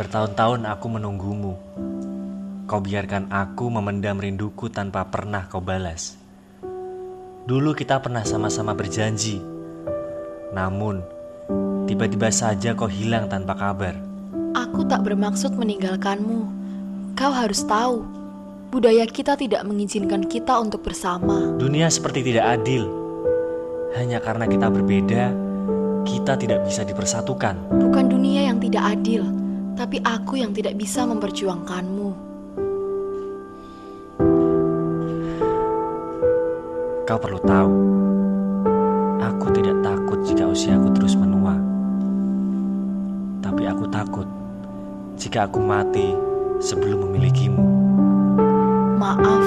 Bertahun-tahun aku menunggumu. Kau biarkan aku memendam rinduku tanpa pernah kau balas. Dulu kita pernah sama-sama berjanji. Namun, tiba-tiba saja kau hilang tanpa kabar. Aku tak bermaksud meninggalkanmu. Kau harus tahu, budaya kita tidak mengizinkan kita untuk bersama. Dunia seperti tidak adil. Hanya karena kita berbeda, kita tidak bisa dipersatukan. Bukan dunia yang tidak adil, tapi aku yang tidak bisa memperjuangkanmu. Kau perlu tahu, aku tidak takut jika usiaku terus menua. Tapi aku takut jika aku mati sebelum memilikimu. Maaf,